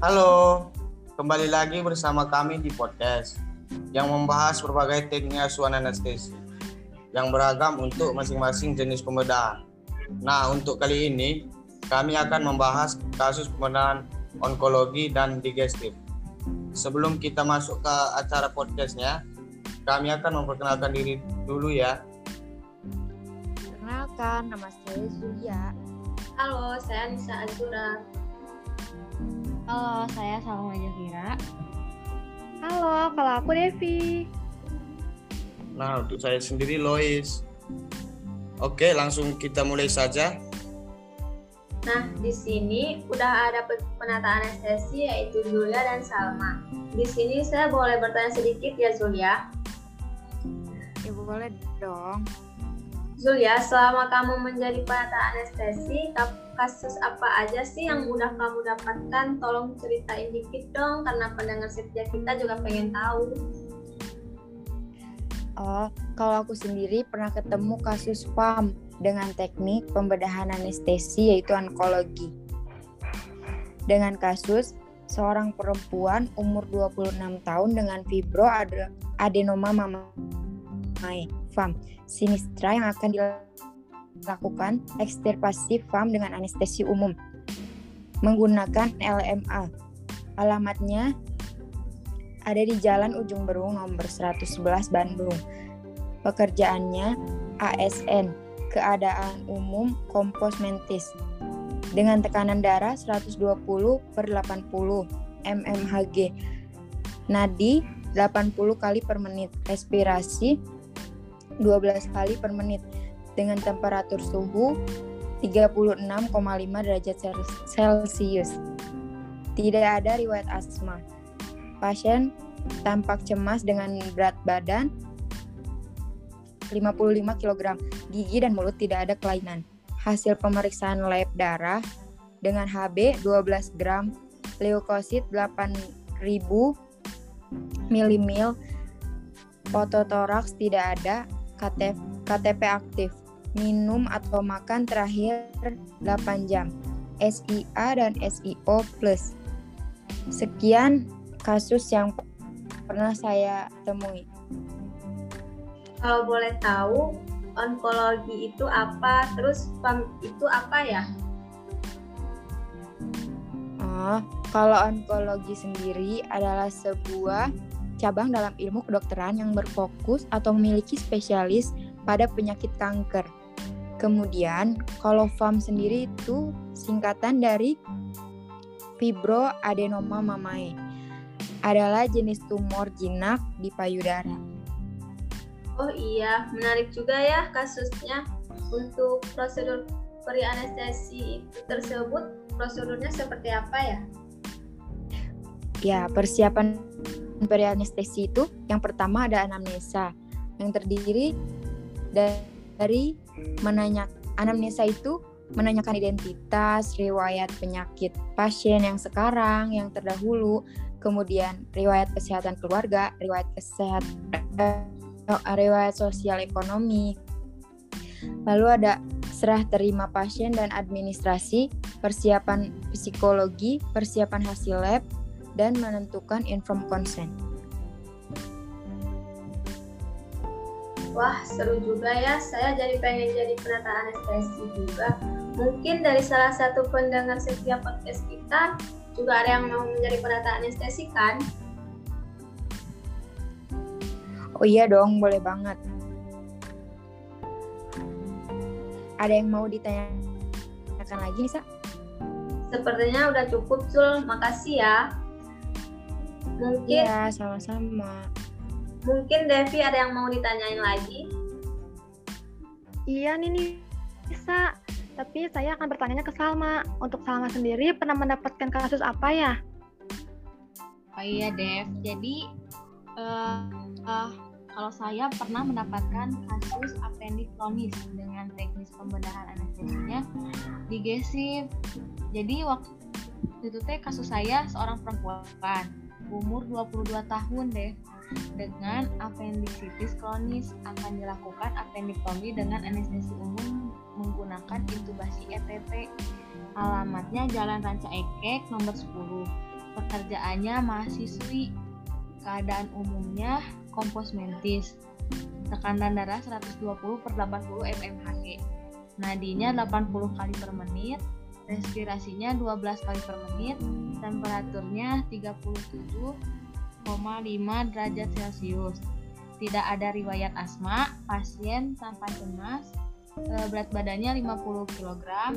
Halo, kembali lagi bersama kami di podcast yang membahas berbagai teknik asuhan anestesi yang beragam untuk masing-masing jenis pembedahan. Nah, untuk kali ini kami akan membahas kasus pembedahan onkologi dan digestif. Sebelum kita masuk ke acara podcastnya, kami akan memperkenalkan diri dulu ya. Perkenalkan, nama saya Zulia. Halo, saya Nisa Azura. Halo, saya Salma Jafira. Halo, kalau aku Devi. Nah, untuk saya sendiri Lois. Oke, langsung kita mulai saja. Nah, di sini udah ada penataan anestesi yaitu Julia dan Salma. Di sini saya boleh bertanya sedikit ya Julia. Ya boleh dong. Julia, selama kamu menjadi penata anestesi, kasus apa aja sih yang udah kamu dapatkan? Tolong ceritain dikit dong, karena pendengar setia kita juga pengen tahu. Oh, kalau aku sendiri pernah ketemu kasus PAM dengan teknik pembedahan anestesi yaitu onkologi. Dengan kasus seorang perempuan umur 26 tahun dengan fibro adenoma mammae FAM sinistra yang akan dilakukan ekstirpasi FAM dengan anestesi umum menggunakan LMA. Alamatnya ada di Jalan Ujung Berung nomor 111 Bandung. Pekerjaannya ASN, keadaan umum kompos mentis. Dengan tekanan darah 120 per 80 mmHg. Nadi 80 kali per menit. Respirasi 12 kali per menit. Dengan temperatur suhu 36,5 derajat Celcius. Tidak ada riwayat asma. Pasien tampak cemas dengan berat badan 55 kg. Gigi dan mulut tidak ada kelainan. Hasil pemeriksaan lab darah dengan HB 12 gram, leukosit 8000 milimil, fototoraks tidak ada, KTP, KTP aktif, minum atau makan terakhir 8 jam, SIA dan SIO plus. Sekian kasus yang pernah saya temui. Kalau boleh tahu, onkologi itu apa? Terus PAM itu apa ya? Oh, kalau onkologi sendiri adalah sebuah cabang dalam ilmu kedokteran yang berfokus atau memiliki spesialis pada penyakit kanker. Kemudian, kalau FAM sendiri itu singkatan dari fibroadenoma mamae. Adalah jenis tumor jinak di payudara. Oh iya, menarik juga ya kasusnya. Untuk prosedur peri anestesi tersebut, prosedurnya seperti apa ya? Ya, persiapan peri anestesi itu yang pertama ada anamnesa yang terdiri dari menanya anamnesa itu menanyakan identitas, riwayat penyakit pasien yang sekarang, yang terdahulu, kemudian riwayat kesehatan keluarga, riwayat kesehatan riwayat sosial ekonomi. Lalu ada serah terima pasien dan administrasi, persiapan psikologi, persiapan hasil lab, dan menentukan inform consent. Wah, seru juga ya. Saya jadi pengen jadi penata anestesi juga. Mungkin dari salah satu pendengar setiap podcast kita juga ada yang mau menjadi penata anestesi kan? Oh iya dong, boleh banget. Ada yang mau ditanyakan lagi nih, Sa? Sepertinya udah cukup, Sul. Makasih ya. Mungkin Iya, sama-sama. Mungkin Devi ada yang mau ditanyain lagi? Iya nih nih, bisa. Tapi saya akan bertanya ke Salma. Untuk Salma sendiri pernah mendapatkan kasus apa ya? Oh iya Dev, jadi uh, uh, kalau saya pernah mendapatkan kasus appendix kronis dengan teknis pembedahan anestesinya digesif. Jadi waktu itu teh kasus saya seorang perempuan umur 22 tahun deh dengan appendicitis kronis akan dilakukan appendektomi dengan anestesi umum menggunakan intubasi EPP. Alamatnya Jalan Ranca Ekek nomor 10. Pekerjaannya mahasiswi. Keadaan umumnya kompos mentis. Tekanan darah 120 per 80 mmHg. Nadinya 80 kali per menit. Respirasinya 12 kali per menit. Temperaturnya 37,5 derajat Celcius. Tidak ada riwayat asma, pasien tanpa cemas, eh, berat badannya 50 kg,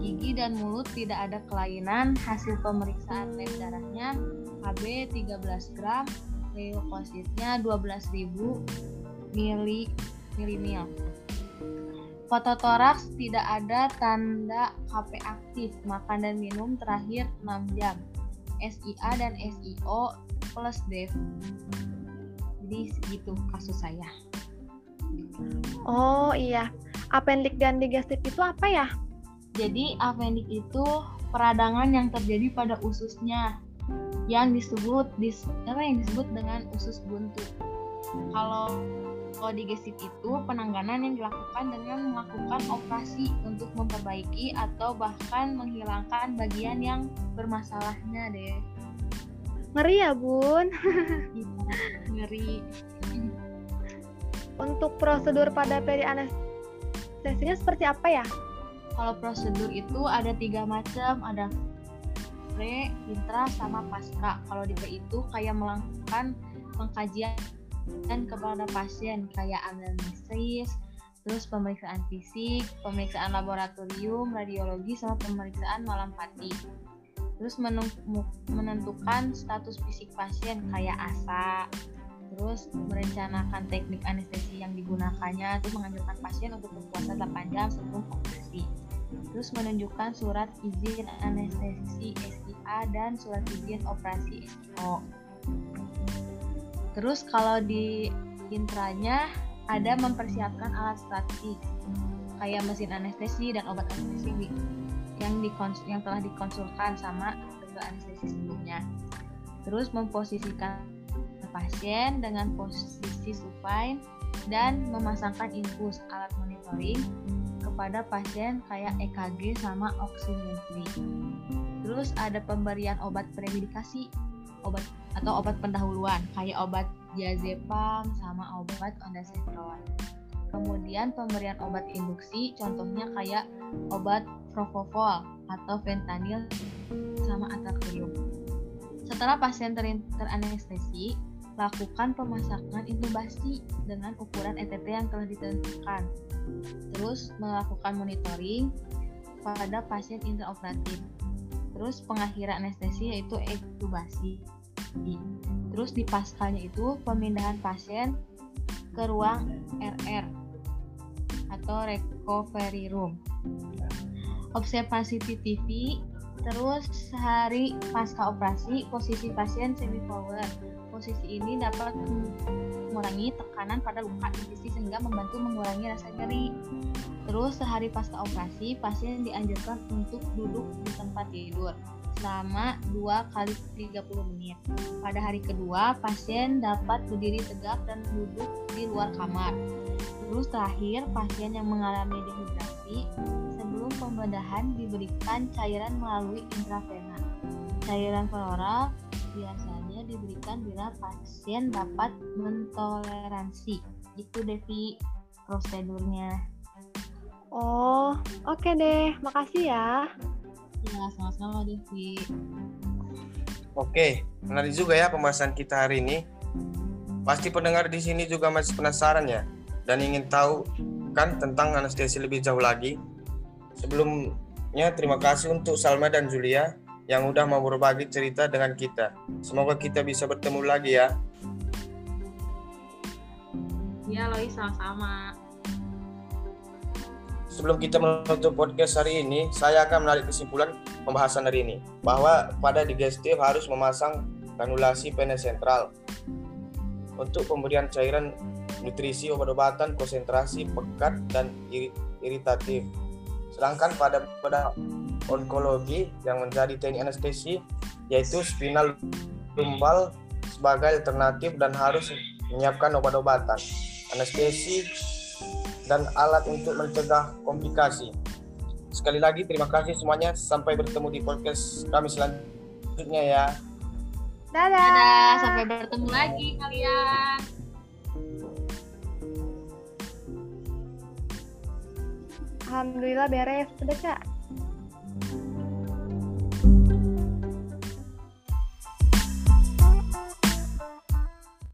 gigi dan mulut tidak ada kelainan, hasil pemeriksaan lab darahnya HB 13 gram, leukositnya 12.000 mili milimil. Fototoraks tidak ada tanda KP aktif, makan dan minum terakhir 6 jam. SIA dan SIO plus DEF. Jadi segitu kasus saya. Oh iya, apendik dan digestif itu apa ya? Jadi apendik itu peradangan yang terjadi pada ususnya yang disebut dis, apa yang disebut dengan usus buntu. Kalau kalau digestif itu penanganan yang dilakukan dengan melakukan operasi untuk memperbaiki atau bahkan menghilangkan bagian yang bermasalahnya deh. Ngeri ya bun. Iya, ngeri. Untuk prosedur pada peri anestesinya seperti apa ya? Kalau prosedur itu ada tiga macam, ada pre, intra, sama pasca. Kalau di pre itu kayak melakukan pengkajian dan kepada pasien kayak anamnesis, terus pemeriksaan fisik, pemeriksaan laboratorium, radiologi, sama pemeriksaan malam pati. Terus menentukan status fisik pasien kayak asa, terus merencanakan teknik anestesi yang digunakannya, terus menganjurkan pasien untuk berpuasa 8 jam sebelum operasi. Terus menunjukkan surat izin anestesi SIA dan surat izin operasi SIO. Terus kalau di intranya ada mempersiapkan alat statik kayak mesin anestesi dan obat anestesi yang dikons yang telah dikonsulkan sama dokter anestesi sebelumnya. Terus memposisikan pasien dengan posisi supine dan memasangkan infus alat monitoring kepada pasien kayak EKG sama oximetry. Terus ada pemberian obat premedikasi, obat atau obat pendahuluan kayak obat diazepam sama obat ondansetron. Kemudian pemberian obat induksi, contohnya kayak obat propofol atau fentanyl sama atratorium. Setelah pasien teranestesi, lakukan pemasakan intubasi dengan ukuran ETT yang telah ditentukan. Terus melakukan monitoring pada pasien intraoperatif. Terus pengakhiran anestesi yaitu intubasi. Terus di paskalnya itu pemindahan pasien ke ruang RR atau recovery room. Observasi TTV terus sehari pasca operasi posisi pasien semi forward. Posisi ini dapat mengurangi tekanan pada luka sisi sehingga membantu mengurangi rasa nyeri. Terus sehari pasca operasi pasien dianjurkan untuk duduk di tempat tidur selama 2 kali 30 menit. Pada hari kedua, pasien dapat berdiri tegak dan duduk di luar kamar. Terus terakhir, pasien yang mengalami dehidrasi sebelum pembedahan diberikan cairan melalui intravena. Cairan peroral diberikan bila pasien dapat mentoleransi. Itu Devi prosedurnya. Oh, oke okay deh. Makasih ya. Ya, sama-sama Devi. Oke, menarik juga ya pembahasan kita hari ini. Pasti pendengar di sini juga masih penasaran ya dan ingin tahu kan tentang anestesi lebih jauh lagi. Sebelumnya terima kasih untuk Salma dan Julia yang udah mau berbagi cerita dengan kita. Semoga kita bisa bertemu lagi ya. Iya, Lois sama-sama. Sebelum kita menutup podcast hari ini, saya akan menarik kesimpulan pembahasan hari ini bahwa pada digestif harus memasang granulasi pena sentral untuk pemberian cairan nutrisi obat-obatan konsentrasi pekat dan iritatif. Sedangkan pada pada onkologi yang menjadi teknik anestesi yaitu spinal lumbal sebagai alternatif dan harus menyiapkan obat-obatan. Anestesi dan alat untuk mencegah komplikasi. Sekali lagi terima kasih semuanya. Sampai bertemu di podcast kami selanjutnya. ya. Dadah. Dadah, sampai bertemu lagi kalian. Alhamdulillah beres. Udah, Kak.